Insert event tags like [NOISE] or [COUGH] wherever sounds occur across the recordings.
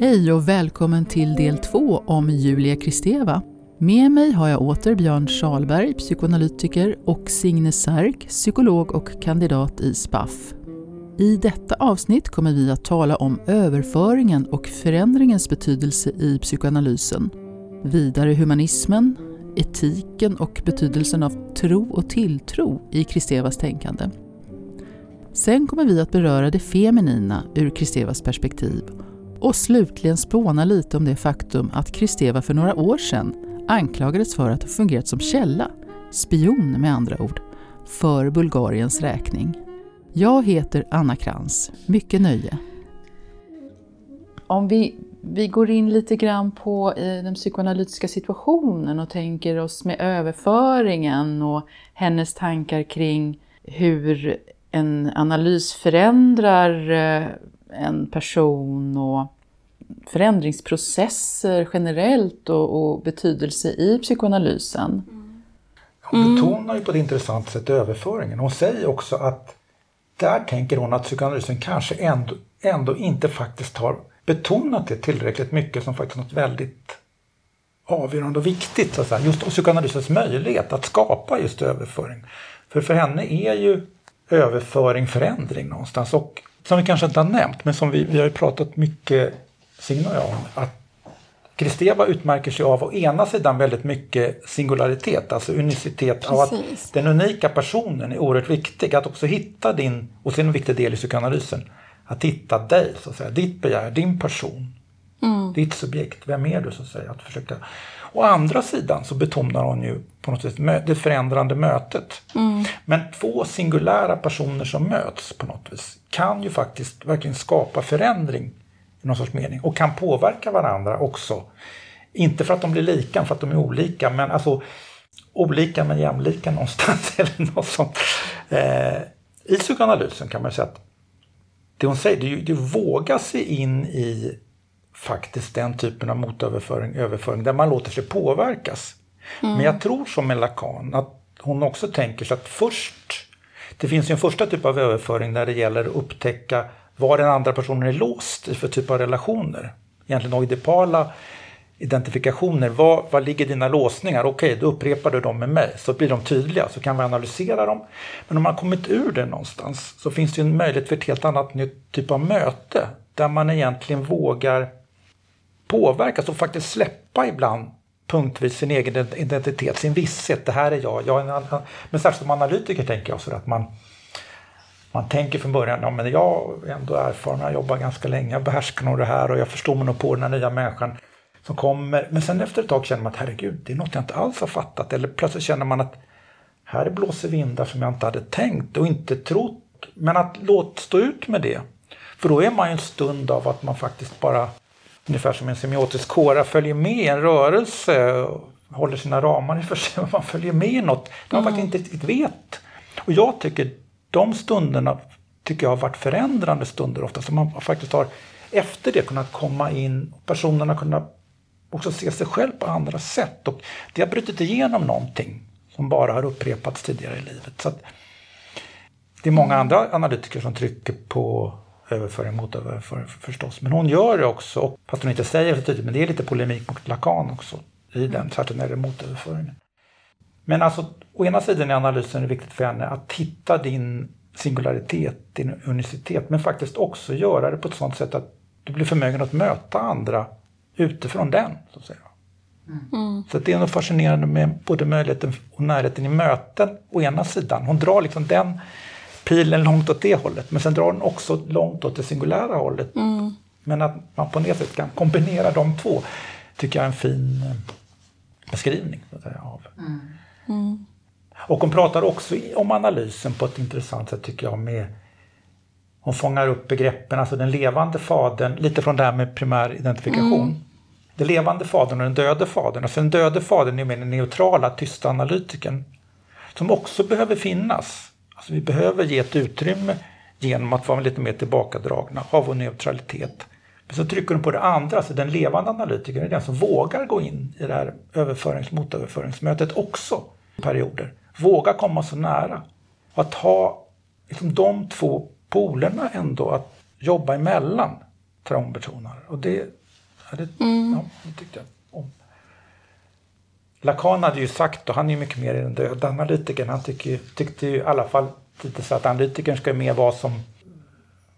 Hej och välkommen till del två om Julia Kristeva. Med mig har jag åter Björn Schalberg, psykoanalytiker och Signe Särk, psykolog och kandidat i SPAF. I detta avsnitt kommer vi att tala om överföringen och förändringens betydelse i psykoanalysen. Vidare humanismen, etiken och betydelsen av tro och tilltro i Kristevas tänkande. Sen kommer vi att beröra det feminina ur Kristevas perspektiv och slutligen spåna lite om det faktum att Kristeva för några år sedan anklagades för att ha fungerat som källa, spion med andra ord, för Bulgariens räkning. Jag heter Anna Krantz. Mycket nöje. Om vi, vi går in lite grann på den psykoanalytiska situationen och tänker oss med överföringen och hennes tankar kring hur en analys förändrar eh, en person och förändringsprocesser generellt och, och betydelse i psykoanalysen. Hon betonar ju på ett intressant sätt överföringen. Hon säger också att där tänker hon att psykoanalysen kanske ändå, ändå inte faktiskt har betonat det tillräckligt mycket som faktiskt något väldigt avgörande och viktigt. Så att säga. Just psykoanalysens möjlighet att skapa just överföring. För för henne är ju överföring förändring någonstans. Och som vi kanske inte har nämnt, men som vi, vi har ju pratat mycket, Signe och jag, om, att Kristeva utmärker sig av å ena sidan väldigt mycket singularitet, alltså unicitet, av att den unika personen är oerhört viktig. Att också hitta din, och sen en viktig del i psykoanalysen, att hitta dig, så att säga, ditt begär, din person, mm. ditt subjekt, vem är du så att säga. Att försöka. Å andra sidan så betonar hon ju på något sätt det förändrande mötet. Mm. Men två singulära personer som möts på något vis kan ju faktiskt verkligen skapa förändring i någon sorts mening och kan påverka varandra också. Inte för att de blir lika, för att de är olika, men alltså olika men jämlika någonstans [LAUGHS] eller något sånt. Eh, I psykoanalysen kan man säga att det hon säger, det är ju våga sig in i faktiskt den typen av motöverföring, överföring, där man låter sig påverkas. Mm. Men jag tror som med Lacan att hon också tänker sig att först, det finns ju en första typ av överföring när det gäller att upptäcka vad den andra personen är låst i för typ av relationer. Egentligen oidipala identifikationer. Vad, vad ligger dina låsningar? Okej, då upprepar du dem med mig. Så blir de tydliga, så kan vi analysera dem. Men om man kommit ur det någonstans så finns det en möjlighet för ett helt annat nytt typ av möte. Där man egentligen vågar påverkas och faktiskt släppa ibland punktvis sin egen identitet, sin visshet. Det här är jag. jag är en, men särskilt som analytiker tänker jag så att man man tänker från början, ja men jag är ändå erfaren, jag jobbar ganska länge, jag behärskar nog det här och jag förstår mig nog på den här nya människan som kommer. Men sen efter ett tag känner man att herregud, det är något jag inte alls har fattat. Eller plötsligt känner man att här blåser vindar som jag inte hade tänkt och inte trott. Men att låt stå ut med det. För då är man ju en stund av att man faktiskt bara, ungefär som en semiotisk kåra, följer med i en rörelse, håller sina ramar i för sig, [LAUGHS] man följer med i något man mm. faktiskt inte riktigt vet. Och jag tycker de stunderna tycker jag har varit förändrande stunder ofta. Så man faktiskt har efter det kunnat komma in, personerna kunnat också se sig själv på andra sätt. Och det har brutit igenom någonting som bara har upprepats tidigare i livet. Så det är många andra analytiker som trycker på överföring mot överföring förstås. Men hon gör det också, fast hon inte säger det så tydligt, men det är lite polemik mot Lacan också i den, särskilt när det är motöverföringen. Men alltså, å ena sidan i analysen är det viktigt för henne att hitta din singularitet, din unicitet, men faktiskt också göra det på ett sådant sätt att du blir förmögen att möta andra utifrån den. Så, att säga. Mm. så det är något fascinerande med både möjligheten och närheten i möten å ena sidan. Hon drar liksom den pilen långt åt det hållet, men sen drar hon också långt åt det singulära hållet. Mm. Men att man på något sätt kan kombinera de två tycker jag är en fin eh, beskrivning. Så att säga, av. Mm. Mm. Och hon pratar också om analysen på ett intressant sätt tycker jag med hon fångar upp begreppen, alltså den levande fadern, lite från det här med primär identifikation. Mm. Den levande fadern och den döde fadern. Alltså den döde fadern är mer den neutrala, tysta analytiken. Som också behöver finnas. Alltså vi behöver ge ett utrymme genom att vara lite mer tillbakadragna, ha vår neutralitet. Men så trycker de på det andra, så den levande analytikern är den som vågar gå in i det här överförings motöverföringsmötet också i perioder. Våga komma så nära. Att ha liksom de två polerna ändå att jobba emellan, tror hon betonar. Och det, ja, det, mm. ja, det tyckte jag om. Lacan hade ju sagt, och han är ju mycket mer den döda analytikern, han tycker, tyckte ju i alla fall lite så att analytikern ska mer vara som,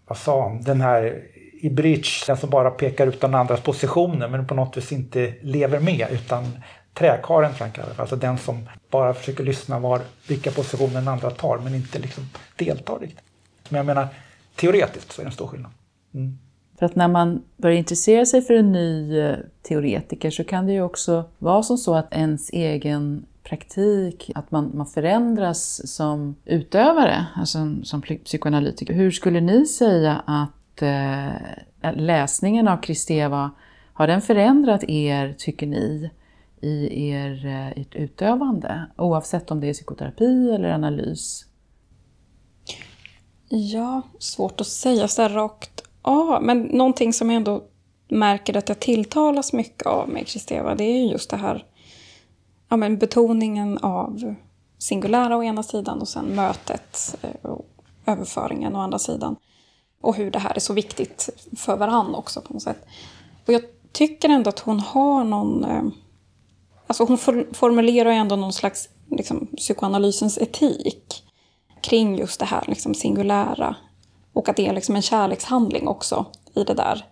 vad sa han, den här i bridge, den som bara pekar ut den andras positioner men på något vis inte lever med utan träkaren jag alltså den som bara försöker lyssna var, vilka positioner den andra tar men inte liksom deltar riktigt. Men jag menar, teoretiskt så är det en stor skillnad. Mm. För att när man börjar intressera sig för en ny eh, teoretiker så kan det ju också vara som så att ens egen praktik, att man, man förändras som utövare, alltså som psykoanalytiker. Hur skulle ni säga att eh, läsningen av Kristeva, har den förändrat er, tycker ni, i er, eh, ert utövande? Oavsett om det är psykoterapi eller analys? Ja, svårt att säga så där rakt Ja, Men någonting som jag ändå märker att jag tilltalas mycket av med Kristeva, det är ju just det här ja, men betoningen av singulära å ena sidan och sen mötet eh, och överföringen å andra sidan. Och hur det här är så viktigt för varann också på något sätt. Och jag tycker ändå att hon har någon... Eh, alltså hon formulerar ändå någon slags liksom, psykoanalysens etik kring just det här liksom, singulära. Och att det är liksom en kärlekshandling också i det där.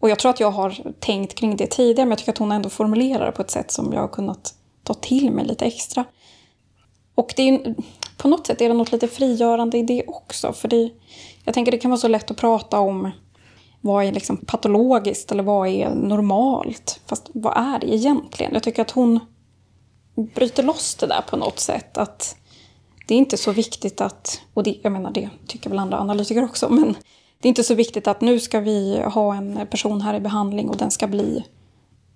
Och jag tror att jag har tänkt kring det tidigare, men jag tycker att hon ändå formulerar det på ett sätt som jag har kunnat ta till mig lite extra. Och det är, på något sätt är det något lite frigörande i det också. För det, jag tänker det kan vara så lätt att prata om vad är liksom patologiskt eller vad är normalt? Fast vad är det egentligen? Jag tycker att hon bryter loss det där på något sätt. Att det är inte så viktigt att, och det, jag menar det tycker väl andra analytiker också, men det är inte så viktigt att nu ska vi ha en person här i behandling och den ska bli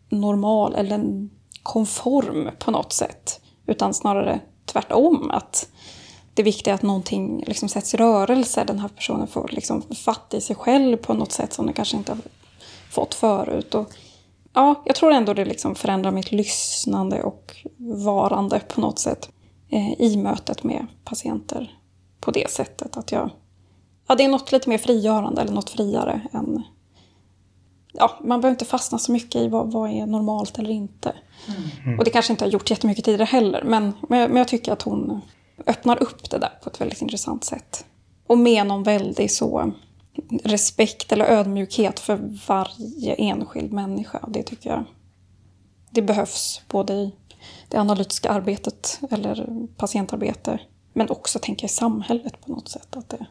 normal eller konform på något sätt. Utan snarare tvärtom. Att det viktiga är att någonting liksom sätts i rörelse. Den här personen får liksom fatt i sig själv på något sätt som den kanske inte har fått förut. Och ja, jag tror ändå det liksom förändrar mitt lyssnande och varande på något sätt i mötet med patienter på det sättet. Att jag, ja, det är något lite mer frigörande eller något friare än ja, man behöver inte fastna så mycket i vad, vad är normalt eller inte. Mm. Och det kanske inte har gjort jättemycket tidigare heller, men, men, jag tycker att hon öppnar upp det där på ett väldigt intressant sätt. Och med någon väldig så respekt eller ödmjukhet för varje enskild människa. Det tycker jag det behövs både i det analytiska arbetet eller patientarbete men också tänka i samhället på något sätt. Att det,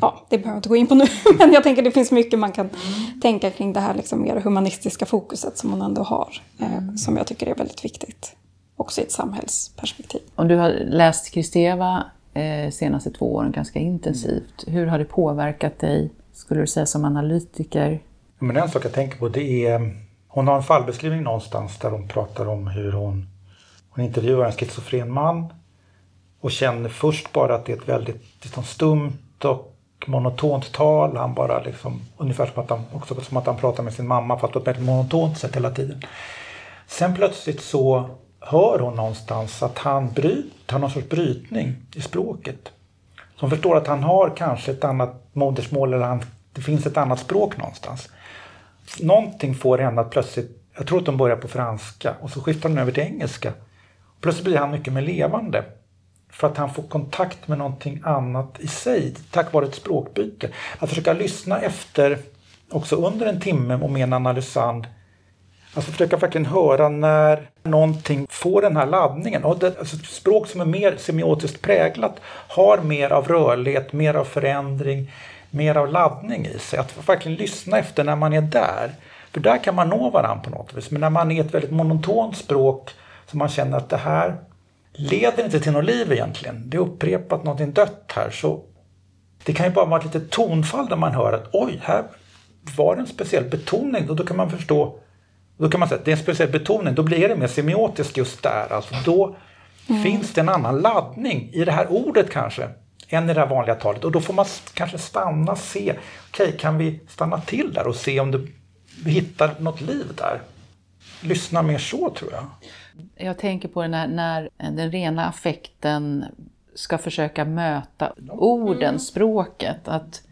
Ja, det behöver jag inte gå in på nu, [LAUGHS] men jag tänker det finns mycket man kan mm. tänka kring det här liksom mer humanistiska fokuset som man ändå har, eh, som jag tycker är väldigt viktigt, också i ett samhällsperspektiv. Och du har läst Kristeva eh, senaste två åren ganska intensivt. Hur har det påverkat dig, skulle du säga, som analytiker? Men en sak jag tänker på det är, hon har en fallbeskrivning någonstans där hon pratar om hur hon, hon intervjuar en schizofren man och känner först bara att det är ett väldigt liksom, stumt och monotont tal. Han bara liksom, ungefär som att han, också som att han pratar med sin mamma fast på ett väldigt monotont sätt hela tiden. Sen plötsligt så hör hon någonstans att han bryter, har någon sorts brytning i språket. Så hon förstår att han har kanske ett annat modersmål eller han, det finns ett annat språk någonstans. Någonting får henne att plötsligt, jag tror att de börjar på franska och så skiftar hon över till engelska. Plötsligt blir han mycket mer levande. För att han får kontakt med någonting annat i sig tack vare ett språkbyte. Att försöka lyssna efter också under en timme och med en analysand. Alltså försöka verkligen höra när någonting får den här laddningen. Och det, alltså språk som är mer semiotiskt präglat har mer av rörlighet, mer av förändring, mer av laddning i sig. Att verkligen lyssna efter när man är där. För där kan man nå varandra på något vis. Men när man är ett väldigt monotont språk som man känner att det här leder inte till något liv egentligen. Det är upprepat någonting dött här. Så det kan ju bara vara ett litet tonfall där man hör att oj, här var det en speciell betoning. Och då kan man förstå, då kan man säga att det är en speciell betoning, då blir det mer semiotiskt just där. Alltså då mm. finns det en annan laddning i det här ordet kanske än i det här vanliga talet. Och då får man kanske stanna, se, okej, okay, kan vi stanna till där och se om vi hittar något liv där? Lyssna mer så tror jag. Jag tänker på det när, när den rena affekten ska försöka möta orden, språket. Att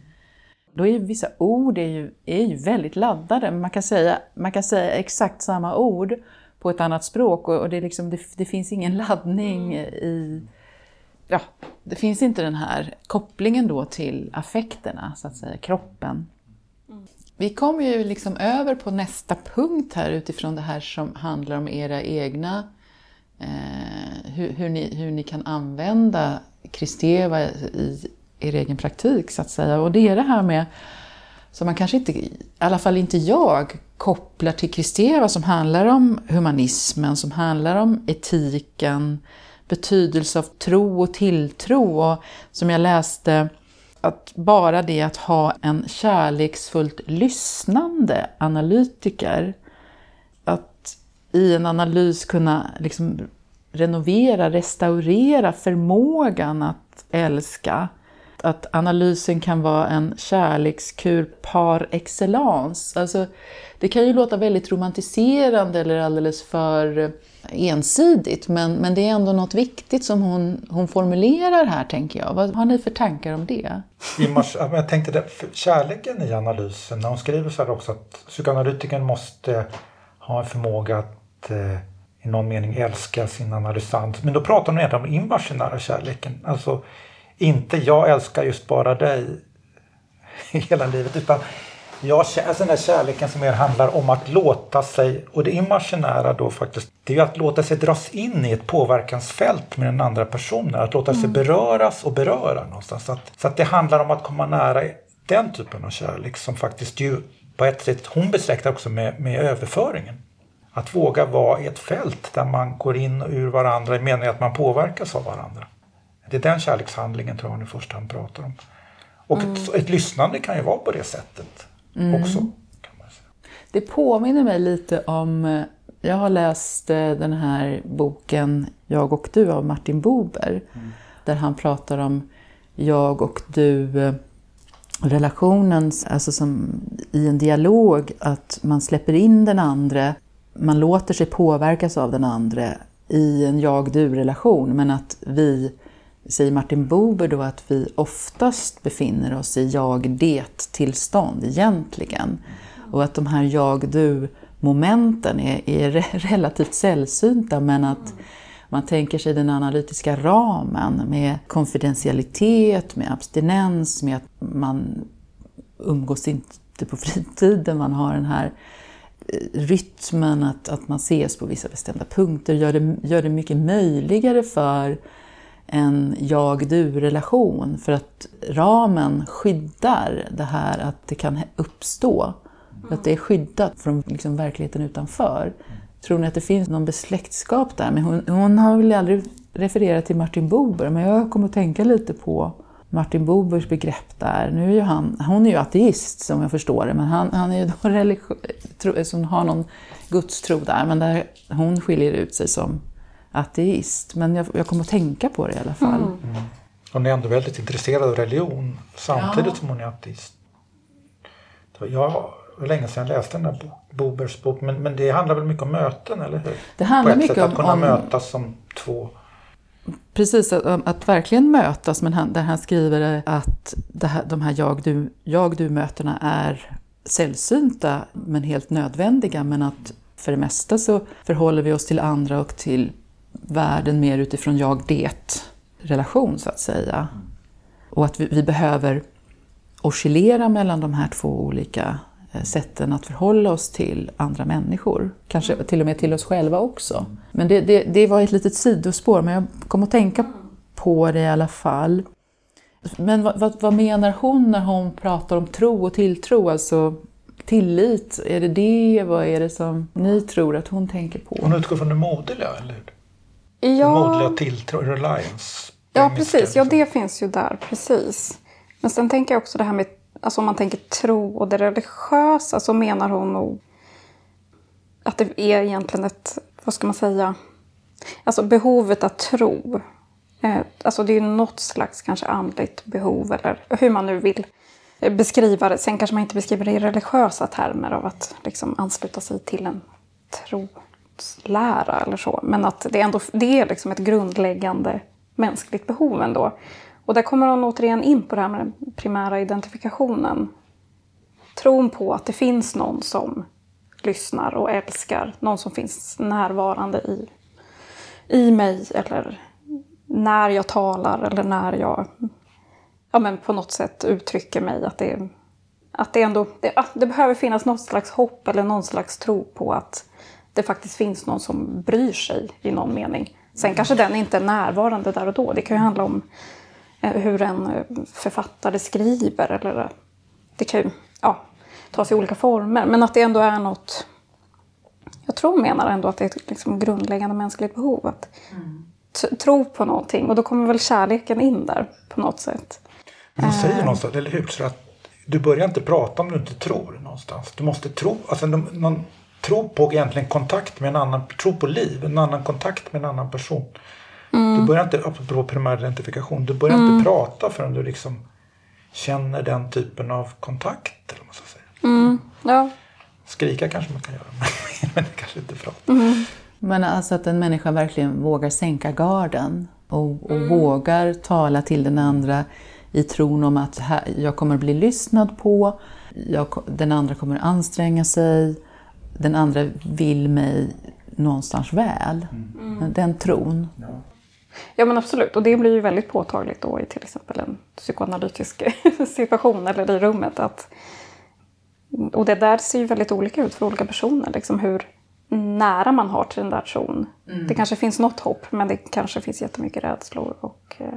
då är vissa ord är ju, är ju väldigt laddade. Man kan, säga, man kan säga exakt samma ord på ett annat språk och, det, är liksom, det, det finns ingen laddning i... Ja, det finns inte den här kopplingen då till affekterna, så att säga, kroppen. Vi kommer ju liksom över på nästa punkt här utifrån det här som handlar om era egna, eh, hur, hur, ni, hur ni kan använda Kristeva i er egen praktik så att säga. Och det är det här med, som man kanske inte, i alla fall inte jag, kopplar till Kristeva som handlar om humanismen, som handlar om etiken, betydelse av tro och tilltro och som jag läste att bara det att ha en kärleksfullt lyssnande analytiker, att i en analys kunna liksom renovera, restaurera förmågan att älska, att analysen kan vara en kärlekskur par excellence. Alltså, det kan ju låta väldigt romantiserande eller alldeles för ensidigt, men, men det är ändå något viktigt som hon, hon formulerar här, tänker jag. Vad har ni för tankar om det? Jag tänkte det, kärleken i analysen, när hon skriver så här också att psykoanalytikern måste ha en förmåga att eh, i någon mening älska sin analysant. Men då pratar hon egentligen om imaginära kärleken. Alltså inte jag älskar just bara dig [LAUGHS] hela livet utan jag, alltså den där kärleken som mer handlar om att låta sig, och det imaginära då faktiskt, det är ju att låta sig dras in i ett påverkansfält med den andra personen. Att låta mm. sig beröras och beröra någonstans. Så att, så att det handlar om att komma nära den typen av kärlek som faktiskt ju på ett sätt, hon besläktar också med, med överföringen. Att våga vara i ett fält där man går in och ur varandra i meningen att man påverkas av varandra. Det är den kärlekshandlingen tror jag hon i första hand pratar om. Och mm. ett, ett, lyssnande kan ju vara på det sättet mm. också. Kan man säga. Det påminner mig lite om, eh, jag har läst eh, den här boken Jag och du av Martin Buber. Mm. Där han pratar om jag och du eh, relationen, alltså som i en dialog, att man släpper in den andra, man låter sig påverkas av den andra i en jag-du-relation, men att vi säger Martin Buber då att vi oftast befinner oss i jag-det-tillstånd egentligen. Och att de här jag-du-momenten är, är [LAUGHS] relativt sällsynta men att man tänker sig den analytiska ramen med konfidentialitet, med abstinens, med att man umgås inte på [LAUGHS] fritiden, man har den här eh, rytmen att, att man ses på vissa bestämda punkter, gör det, gör det mycket möjligare för en jag-du-relation för att ramen skyddar det här att det kan uppstå. Att det är skyddat från liksom verkligheten utanför. Tror ni att det finns någon besläktskap där? Men hon, hon har väl aldrig refererat till Martin Buber, men jag kommer att tänka lite på Martin Bubers begrepp där. Nu är ju han, hon är ju ateist som jag förstår det, men han, han är ju då [LAUGHS] religiös, som har någon gudstro där, men där hon skiljer ut sig som ateist. Men jag, jag kommer att tänka på det i alla fall. Mm. Mm. Hon är ändå väldigt intresserad av religion samtidigt ja. som hon är ateist. Jag var länge sedan jag läste den där Bobers bok, men, men det handlar väl mycket om möten, eller hur? Det handlar mycket sätt, om... Att kunna om, mötas som två. Precis, att, att verkligen mötas, men han, där han skriver att här, de här jag-du-mötena jag, du är sällsynta men helt nödvändiga, men att för det mesta så förhåller vi oss till andra och till världen mer utifrån jag-det-relation så att säga. Och att vi, vi, behöver oscillera mellan de här två olika eh, sätten att förhålla oss till andra människor. Kanske till och med till oss själva också. Men det, det, det var ett litet sidospår, men jag kom att tänka på det i alla fall. Men vad, vad, vad, menar hon när hon pratar om tro och tilltro? Alltså tillit, är det det? Vad är det som ni tror att hon tänker på? Hon utgår från det moderliga, eller hur? Ja. Modliga tilltro, reliance. Ja, precis. Ja, det finns ju där. Precis. Men sen tänker jag också det här med, alltså om man tänker tro och det religiösa så menar hon nog att det är egentligen ett, vad ska man säga, alltså behovet att tro. Eh, alltså det är något slags kanske andligt behov eller hur man nu vill beskriva det. Sen kanske man inte beskriver det i religiösa termer av att liksom ansluta sig till en tro lära eller så. Men att det, ändå, det är liksom ett grundläggande mänskligt behov ändå. Och där kommer hon återigen in på det här med den primära identifikationen. Tron på att det finns någon som lyssnar och älskar, någon som finns närvarande i, i mig eller när jag talar eller när jag ja, men på något sätt uttrycker mig. Att det, att det, ändå, det, det behöver finnas något slags hopp eller någon slags tro på att det faktiskt finns någon som bryr sig i någon mening. Sen kanske den inte är närvarande där och då. Det kan ju handla om eh, hur en eh, författare skriver. Eller, det kan ju ja, ta sig olika former. Men att det ändå är något... Jag tror menar ändå att det är ett liksom grundläggande mänskligt behov. Att mm. tro på någonting. Och då kommer väl kärleken in där på något sätt. Man säger någonstans, eller hur? Så att du börjar inte prata om du inte tror någonstans. Du måste tro. Alltså, någon, tro på egentligen kontakt med en annan, tro på liv, en annan kontakt med en annan person. Mm. Du börjar inte, apropå primär identifikation, du börjar mm. inte prata förrän du liksom känner den typen av kontakt. Eller vad man ska säga. Mm. Ja. Skrika kanske man kan göra, [LAUGHS] men det kanske inte prata. Mm. Men alltså att en människa verkligen vågar sänka garden och, och mm. vågar tala till den andra i tron om att här, jag kommer bli lyssnad på, jag, den andra kommer anstränga sig, den andra vill mig någonstans väl. Mm. Den tron. Ja. ja men absolut, och det blir ju väldigt påtagligt då i till exempel en psykoanalytisk [LAUGHS] situation eller i rummet. Att, och det där ser ju väldigt olika ut för olika personer. Liksom hur nära man har till den där tron. Mm. Det kanske finns något hopp men det kanske finns jättemycket rädslor och eh,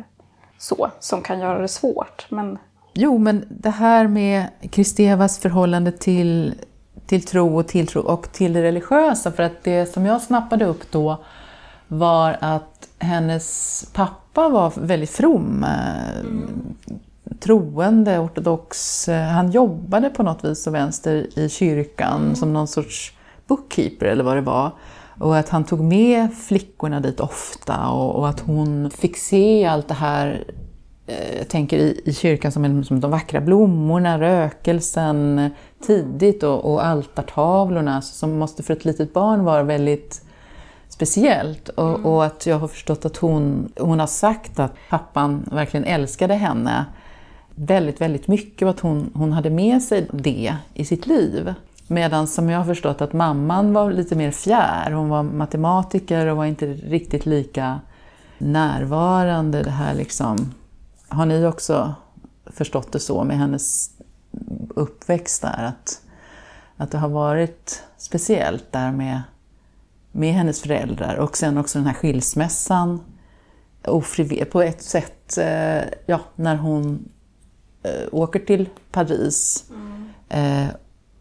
så som kan göra det svårt. Men... Jo, men det här med Kristevas förhållande till till tro och tilltro och till det religiösa. För att det som jag snappade upp då var att hennes pappa var väldigt from, mm. troende, ortodox. Han jobbade på något vis och vänster i kyrkan mm. som någon sorts bookkeeper eller vad det var. Och att han tog med flickorna dit ofta och, och att hon fick se allt det här Eh, jag tänker i, i kyrkan som, som de vackra blommorna, rökelsen tidigt och, och altartavlorna som måste för ett litet barn vara väldigt speciellt. Och, mm. och, att jag har förstått att hon, hon har sagt att pappan verkligen älskade henne väldigt, väldigt mycket och att hon, hon hade med sig det i sitt liv. Medan som jag har förstått att mamman var lite mer fjär. Hon var matematiker och var inte riktigt lika närvarande. Det här liksom har ni också förstått det så med hennes uppväxt där? Att, att det har varit speciellt där med, med hennes föräldrar och sen också den här skilsmässan ofrivilligt på ett sätt, eh, ja, när hon eh, åker till Paris mm. eh,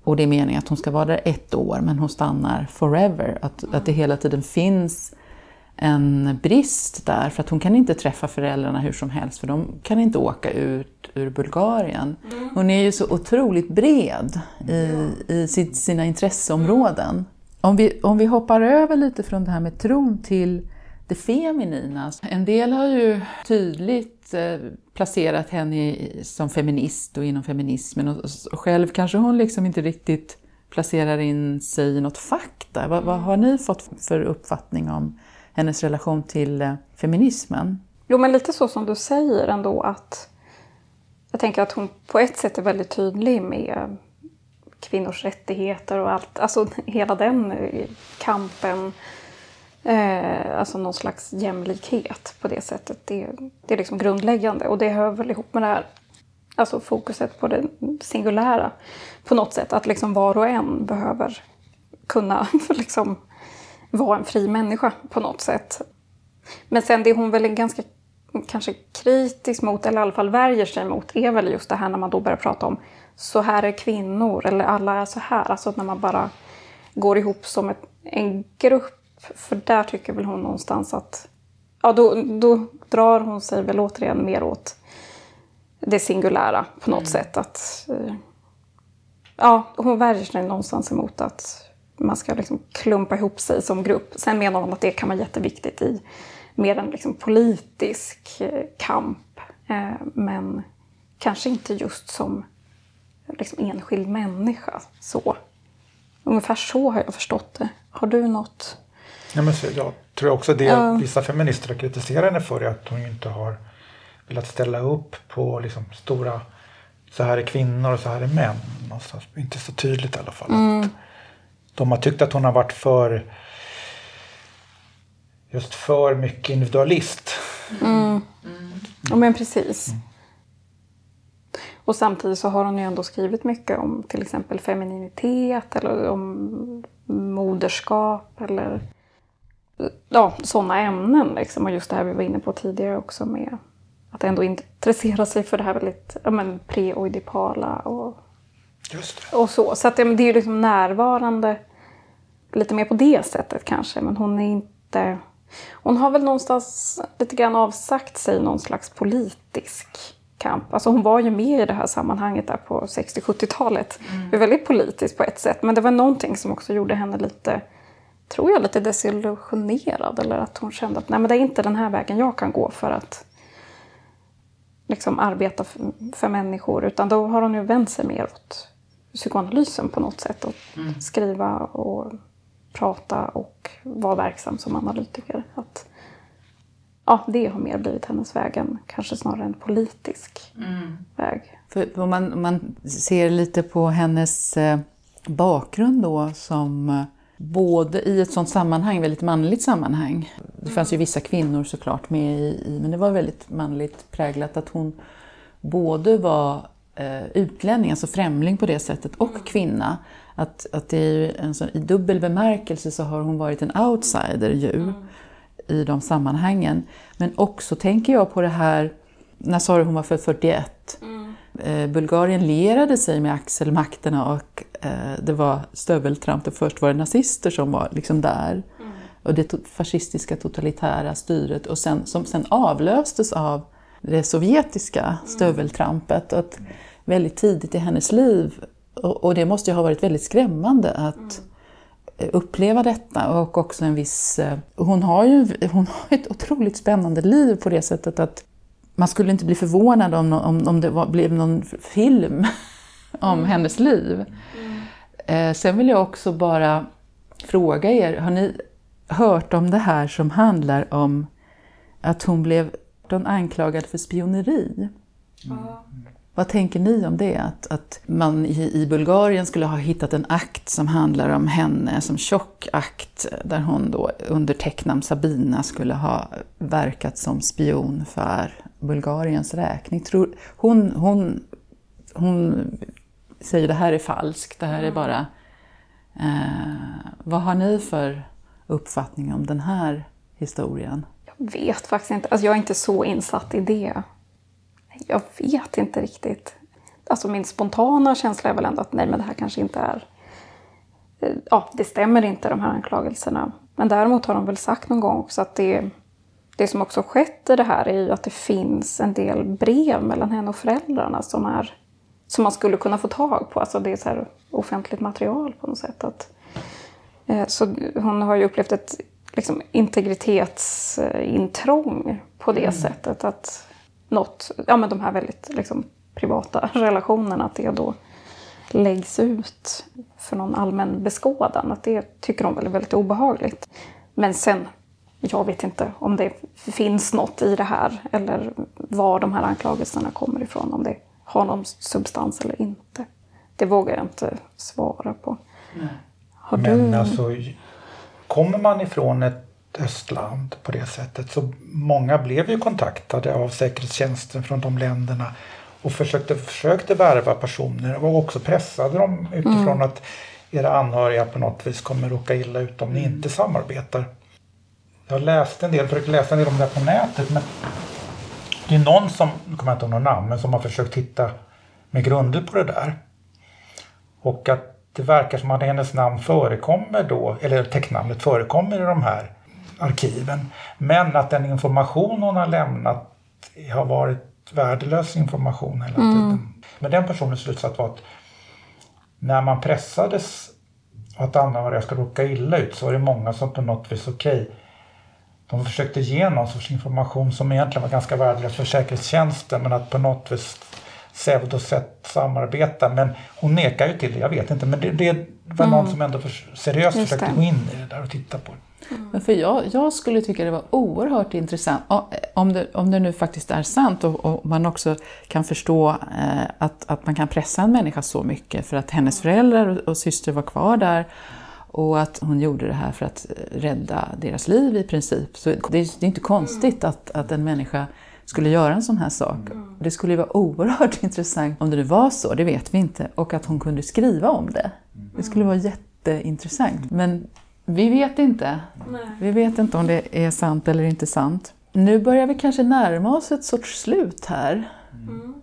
och det är meningen att hon ska vara där ett år men hon stannar forever. Att, mm. att det hela tiden finns en brist där för att hon kan inte träffa föräldrarna hur som helst för de kan inte åka ut ur Bulgarien. Mm. Hon är ju så otroligt bred i, i sitt, sina intresseområden. Om vi, om vi hoppar över lite från det här med tron till det feminina. En del har ju tydligt eh, placerat henne som feminist och inom feminismen och, och själv kanske hon liksom inte riktigt placerar in sig i något fack där. Vad, vad har ni fått för uppfattning om hennes relation till eh, feminismen. Jo, men lite så som du säger ändå att jag tänker att hon på ett sätt är väldigt tydlig med kvinnors rättigheter och allt, alltså [LAUGHS] hela den eh, kampen. Eh, alltså någon slags jämlikhet på det sättet. Det, det är liksom grundläggande och det hör väl ihop med det här alltså fokuset på det singulära på något sätt. Att liksom var och en behöver kunna [LAUGHS] liksom vara en fri människa på något sätt. Men sen det hon väl är ganska kanske kritisk mot, eller i alla fall värjer sig mot, är väl just det här när man då börjar prata om så här är kvinnor, eller alla är så här. Alltså när man bara går ihop som ett, en grupp. För där tycker väl hon någonstans att, ja då, då drar hon sig väl återigen mer åt det singulära på något mm. sätt. Att, eh, ja, hon värjer sig någonstans emot att man ska liksom klumpa ihop sig som grupp. Sen menar hon att det kan vara jätteviktigt i mer en liksom politisk eh, kamp. Eh, men kanske inte just som liksom enskild människa. Så. Ungefär så har jag förstått det. Har du något? Ja, men så, ja, tror jag också det ja. vissa feminister har kritiserat henne för är att hon inte har velat ställa upp på liksom stora så här är kvinnor och så här är män. Någonstans. Inte så tydligt i alla fall. Mm. De har tyckt att hon har varit för just för mycket individualist. Mm. Ja men precis. Och samtidigt så har hon ju ändå skrivit mycket om till exempel femininitet eller om moderskap eller ja, sådana ämnen. Liksom. Och just det här vi var inne på tidigare också med att ändå intressera sig för det här väldigt ja, men, preoidipala och, och så. Så att, ja, det är ju liksom närvarande lite mer på det sättet kanske. Men hon är inte... Hon har väl någonstans lite grann avsagt sig någon slags politisk kamp. Alltså hon var ju med i det här sammanhanget där på 60-70-talet. Mm. Väldigt politiskt på ett sätt. Men det var någonting som också gjorde henne lite, tror jag, lite desillusionerad. Eller att hon kände att nej men det är inte den här vägen jag kan gå för att liksom arbeta för, för människor. Utan då har hon ju vänt sig mer åt psykoanalysen på något sätt. Och mm. skriva och prata och vara verksam som analytiker. Att, ja, det har mer blivit hennes väg än kanske snarare en politisk mm. väg. För om man, om man ser lite på hennes eh, bakgrund då som eh, både i ett sånt sammanhang, väldigt manligt sammanhang. Det fanns ju vissa kvinnor såklart med i, men det var väldigt manligt präglat att hon både var eh, utlänning, alltså främling på det sättet, och kvinna. Att, att det är en sån, I dubbel bemärkelse så har hon varit en outsider ju mm. i de sammanhangen. Men också tänker jag på det här, när sa du hon var född 41? Mm. Eh, Bulgarien lierade sig med axelmakterna och eh, det var stöveltramp. Först var det nazister som var liksom där. Mm. Och det fascistiska totalitära styret och sen, som sen avlöstes av det sovjetiska mm. stöveltrampet. Att väldigt tidigt i hennes liv och, det måste ju ha varit väldigt skrämmande att mm. uppleva detta och också en viss... Eh, hon har ju hon har ett otroligt spännande liv på det sättet att man skulle inte bli förvånad om, om, om det var, blev någon film [LAUGHS] om mm. hennes liv. Mm. Eh, sen vill jag också bara fråga er, har ni hört om det här som handlar om att hon blev anklagad för spioneri? Mm. Vad tänker ni om det? Att, att man i, i, Bulgarien skulle ha hittat en akt som handlar om henne som tjock akt där hon då under täcknamn Sabina skulle ha verkat som spion för Bulgariens räkning. Tror, hon, hon, hon säger det här är falskt, det här är bara... Eh, vad har ni för uppfattning om den här historien? Jag vet faktiskt inte. Alltså jag är inte så insatt i det. Jag vet inte riktigt. Alltså min spontana känsla är väl ändå att nej, men det här kanske inte är... Eh, ja, det stämmer inte de här anklagelserna. Men däremot har de väl sagt någon gång också att det, det som också skett i det här är ju att det finns en del brev mellan henne och föräldrarna som, är, som man skulle kunna få tag på. Alltså det är så här offentligt material på något sätt. Att, eh, så hon har ju upplevt ett liksom, integritetsintrång på det mm. sättet. att något, ja men de här väldigt liksom, privata [LAUGHS] relationerna, att det då läggs ut för någon allmän beskådan. Att det tycker de väl är väldigt obehagligt. Men sen, jag vet inte om det finns något i det här eller var de här anklagelserna kommer ifrån, om det har någon substans eller inte. Det vågar jag inte svara på. Har Men du... alltså, kommer man ifrån ett östland på det sättet. Så många blev ju kontaktade av säkerhetstjänsten från de länderna och försökte, försökte värva personer och också pressade dem utifrån mm. att era anhöriga på något vis kommer råka illa ut om ni mm. inte samarbetar. Jag läste en del, försökte läsa en del om det på nätet men det är någon som, nu kommer jag inte ihåg någon namn, men som har försökt titta med grunder på det där. Och att det verkar som att hennes namn förekommer då, eller tecknamnet förekommer i de här arkiven. Men att den information hon har lämnat har varit värdelös information hela mm. tiden. Men den personens slutsats var att när man pressades att anhöriga ska råka illa ut så var det många som på något vis okej. Okay, de försökte ge någon sorts information som egentligen var ganska värdelös för säkerhetstjänsten men att på något vis pseudosätt samarbeta. Men hon nekar ju till det, jag vet inte. Men det, det var mm. någon som ändå för, seriöst Just försökte det. gå in i det där och titta på det. Mm. För jag, jag, skulle tycka det var oerhört intressant, om det, om det nu faktiskt är sant och, och man också kan förstå eh, att, att man kan pressa en människa så mycket för att hennes föräldrar och, och syster var kvar där och att hon gjorde det här för att rädda deras liv i princip. Så det, är, det är inte konstigt att, att en människa skulle göra en sån här sak. Mm. Det skulle ju vara oerhört [LAUGHS] intressant om det nu var så, det vet vi inte, och att hon kunde skriva om det. Det skulle vara jätteintressant. Men vi vet inte. Nej. Vi vet inte om det är sant eller inte sant. Nu börjar vi kanske närma oss ett sorts slut här. Mm.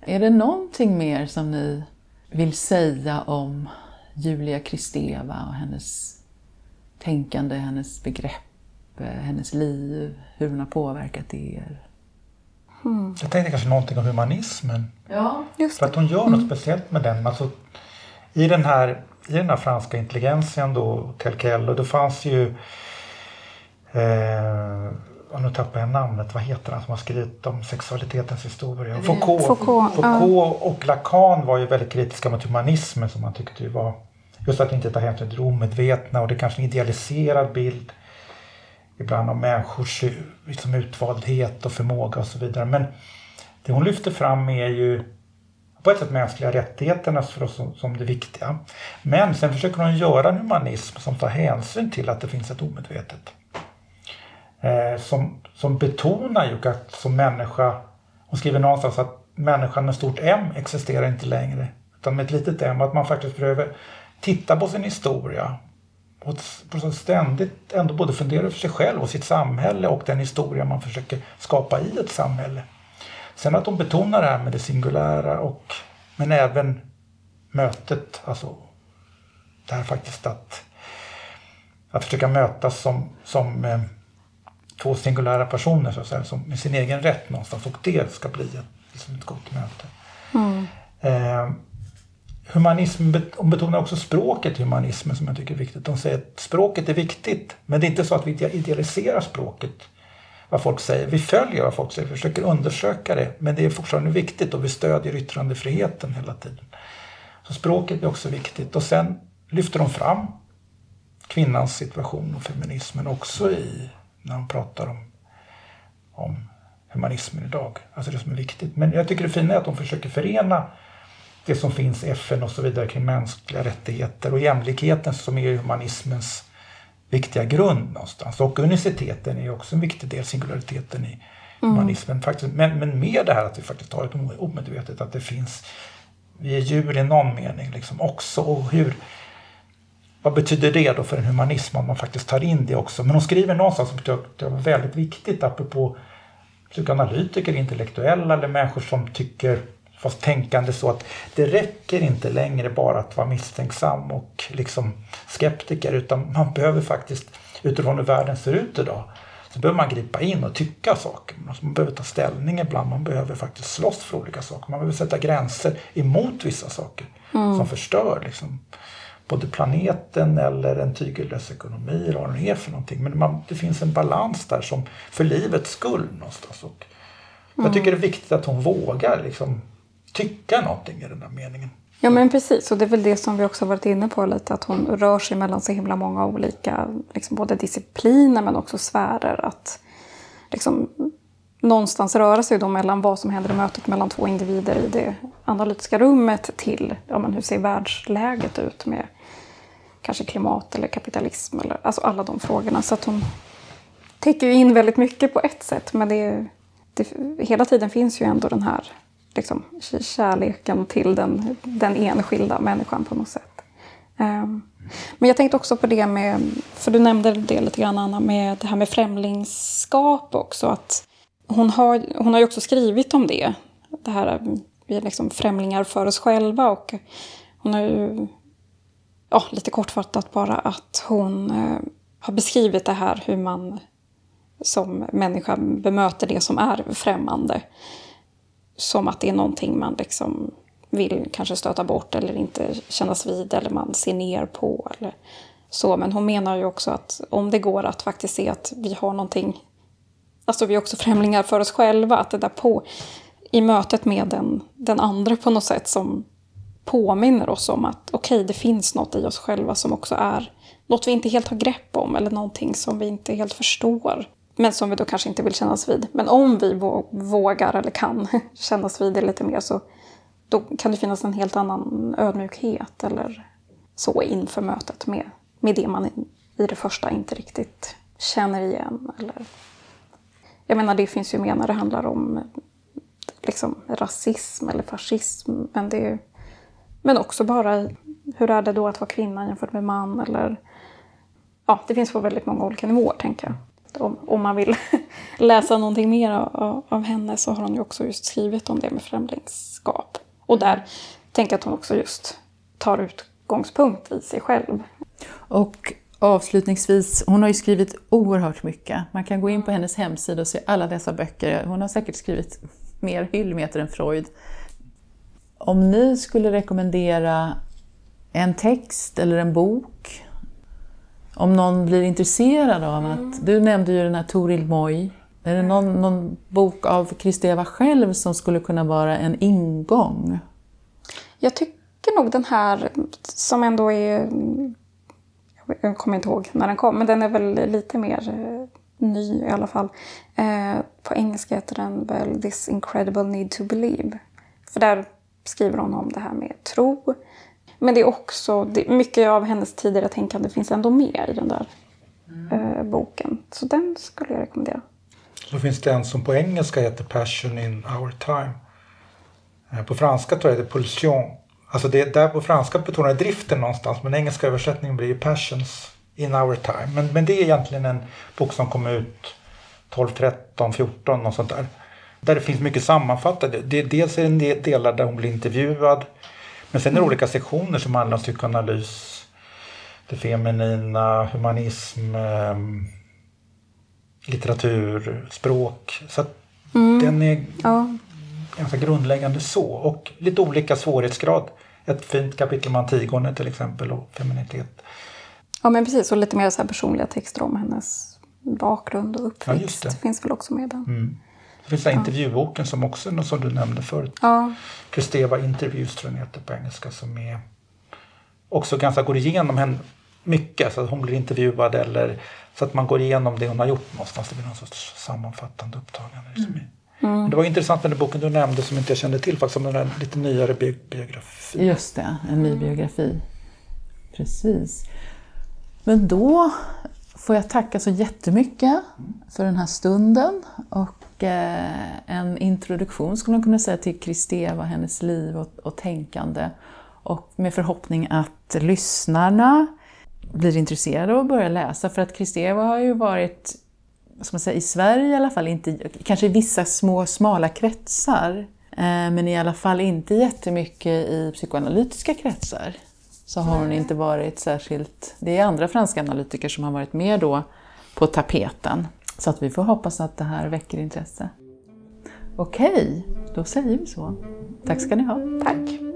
Är det någonting mer som ni vill säga om Julia Kristeva och hennes tänkande, hennes begrepp, hennes liv, hur hon har påverkat er? Mm. Jag tänkte kanske någonting om humanismen. Ja, just För att hon gör något mm. speciellt med den. Alltså, i, den här, I den här franska intelligensien då, Telkel, och det fanns ju eh, och nu tappar jag namnet, vad heter han som har skrivit om sexualitetens historia? Foucault. Foucault, Foucault och Lacan var ju väldigt kritiska mot humanismen som man tyckte var just att inte ta hänsyn till det omedvetna och det är kanske en idealiserad bild ibland om människors liksom, utvaldhet och förmåga och så vidare. Men det hon lyfter fram är ju på ett sätt mänskliga rättigheterna för oss som, som det viktiga. Men sen försöker hon göra en humanism som tar hänsyn till att det finns ett omedvetet. Eh, som, som betonar ju att som människa, hon skriver någonstans att människan med stort M existerar inte längre. Utan med ett litet M, att man faktiskt behöver titta på sin historia och ständigt ändå både fundera över sig själv och sitt samhälle och den historia man försöker skapa i ett samhälle. Sen att de betonar det här med det singulära och men även mötet, alltså det här faktiskt att, att försöka mötas som, som eh, två singulära personer så att säga, som med sin egen rätt någonstans och det ska bli ett, liksom ett gott möte. Mm. Eh, humanism betonar också språket i humanismen som jag tycker är viktigt. De säger att språket är viktigt, men det är inte så att vi idealiserar språket. Vad folk säger. Vi följer vad folk säger, vi försöker undersöka det, men det är fortfarande viktigt och vi stödjer yttrandefriheten hela tiden. Så språket är också viktigt. Och sen lyfter de fram kvinnans situation och feminismen också i, när de pratar om, om humanismen idag. Alltså det som är viktigt. Men jag tycker det fina är att de försöker förena det som finns i FN och så vidare kring mänskliga rättigheter och jämlikheten som är humanismens viktiga grund någonstans. Och universiteten är också en viktig del, singulariteten i mm. humanismen. Faktiskt. Men, men med det här att vi faktiskt har ett omedvetet, att det finns, vi är djur i någon mening liksom också. Och hur, vad betyder det då för en humanism om man faktiskt tar in det också? Men hon skriver någonstans som tycker var väldigt viktigt apropå psykoanalytiker, intellektuella eller människor som tycker fast tänkande så att det räcker inte längre bara att vara misstänksam och liksom skeptiker utan man behöver faktiskt utifrån hur världen ser ut idag så behöver man gripa in och tycka saker. Man behöver ta ställning ibland, man behöver faktiskt slåss för olika saker. Man behöver sätta gränser emot vissa saker mm. som förstör liksom, både planeten eller en tygellös ekonomi eller vad det är för någonting. Men man, det finns en balans där som för livets skull någonstans. Och mm. Jag tycker det är viktigt att hon vågar liksom, tycka någonting i den där meningen. Ja men precis, och det är väl det som vi också varit inne på lite, att hon rör sig mellan så himla många olika, liksom både discipliner men också sfärer. Att liksom, någonstans röra sig då mellan vad som händer i mötet mellan två individer i det analytiska rummet till ja, men hur ser världsläget ut med kanske klimat eller kapitalism eller alltså alla de frågorna. Så att hon täcker in väldigt mycket på ett sätt men det, det, hela tiden finns ju ändå den här liksom, kärleken till den, den enskilda människan på något sätt. Um, men jag tänkte också på det med, för du nämnde det lite grann Anna, med det här med främlingskap också. Att hon, har, hon har ju också skrivit om det. Det här, vi är liksom främlingar för oss själva. Och hon har ju, ja, lite kortfattat bara, att hon eh, har beskrivit det här hur man som människa bemöter det som är främmande som att det är någonting man liksom vill kanske stöta bort eller inte kännas vid eller man ser ner på. Eller så. Men hon menar ju också att om det går att faktiskt se att vi har någonting, alltså vi är också främlingar för oss själva, att det där på i mötet med den, den andra på något sätt som påminner oss om att okej, okay, det finns något i oss själva som också är något vi inte helt har grepp om eller någonting som vi inte helt förstår. Men som vi då kanske inte vill kännas vid. Men om vi vågar eller kan [LAUGHS] kännas vid det lite mer så då kan det finnas en helt annan ödmjukhet eller så inför mötet med, med det man i det första inte riktigt känner igen. Eller... Jag menar, det finns ju mer när det handlar om liksom, rasism eller fascism. Men, det, men också bara hur är det då att vara kvinna jämfört med man? Eller, ja, det finns på väldigt många olika nivåer, tänker jag. Om, om man vill [LAUGHS] läsa någonting mer av, av henne så har hon ju också just skrivit om det med främlingskap. Och där tänker jag att hon också just tar utgångspunkt i sig själv. Och avslutningsvis, hon har ju skrivit oerhört mycket. Man kan gå in på hennes hemsida och se alla dessa böcker. Hon har säkert skrivit mer hyllmeter än Freud. Om ni skulle rekommendera en text eller en bok, om någon blir intresserad av att... Mm. Du nämnde ju den här Toril Moy. Är det någon, någon bok av Kristeva själv som skulle kunna vara en ingång? Jag tycker nog den här som ändå är... Jag kommer inte ihåg när den kom, men den är väl lite mer eh, ny i alla fall. Eh, på engelska heter den väl This incredible need to believe. För där skriver hon om det här med tro. Men det är också, det, mycket av hennes tidigare tänkande finns ändå med i den där mm. eh, boken. Så den skulle jag rekommendera. Så finns det en som på engelska heter Passion in our time. Eh, på franska tror jag det är Pulsion. Alltså det, där på franska betonar driften någonstans men engelska översättningen blir ju Passions in our time. Men, men det är egentligen en bok som kom ut 12, 13, 14 och sånt där. Där det finns mycket sammanfattat. Det, dels är det en del delar där hon blir intervjuad. Men sen är det olika sektioner som handlar om psykoanalys, det feminina, humanism, eh, litteratur, språk. Så mm. den är ja. ganska grundläggande så. Och lite olika svårighetsgrad. Ett fint kapitel om Antigone till exempel och feminitet. Ja men precis, och lite mer så personliga texter om hennes bakgrund och uppväxt. Ja, det. finns väl också med den. Mm. Det finns den ja. intervjuboken som också något som du nämnde förut. Ja. Kristeva Interviews tror jag heter på engelska som är också ganska går igenom henne mycket. Så att hon blir intervjuad eller så att man går igenom det hon har gjort någonstans. Det blir någon sorts sammanfattande upptagande. Mm. Mm. Det var intressant med den boken du nämnde som inte jag kände till faktiskt, om den där lite nyare bi biografi. Just det, en ny biografi. Precis. Men då får jag tacka så jättemycket för den här stunden och eh, en introduktion skulle man kunna säga till Kristeva, hennes liv och, och tänkande. Och med förhoppning att lyssnarna blir intresserade och börjar läsa. För att Kristeva har ju varit, ska man säga, i Sverige i alla fall, inte, kanske i vissa små smala kretsar, eh, men i alla fall inte jättemycket i psykoanalytiska kretsar så har hon inte varit särskilt... Det är andra franska analytiker som har varit mer då på tapeten. Så att vi får hoppas att det här väcker intresse. Okej, då säger vi så. Tack ska ni ha. Tack.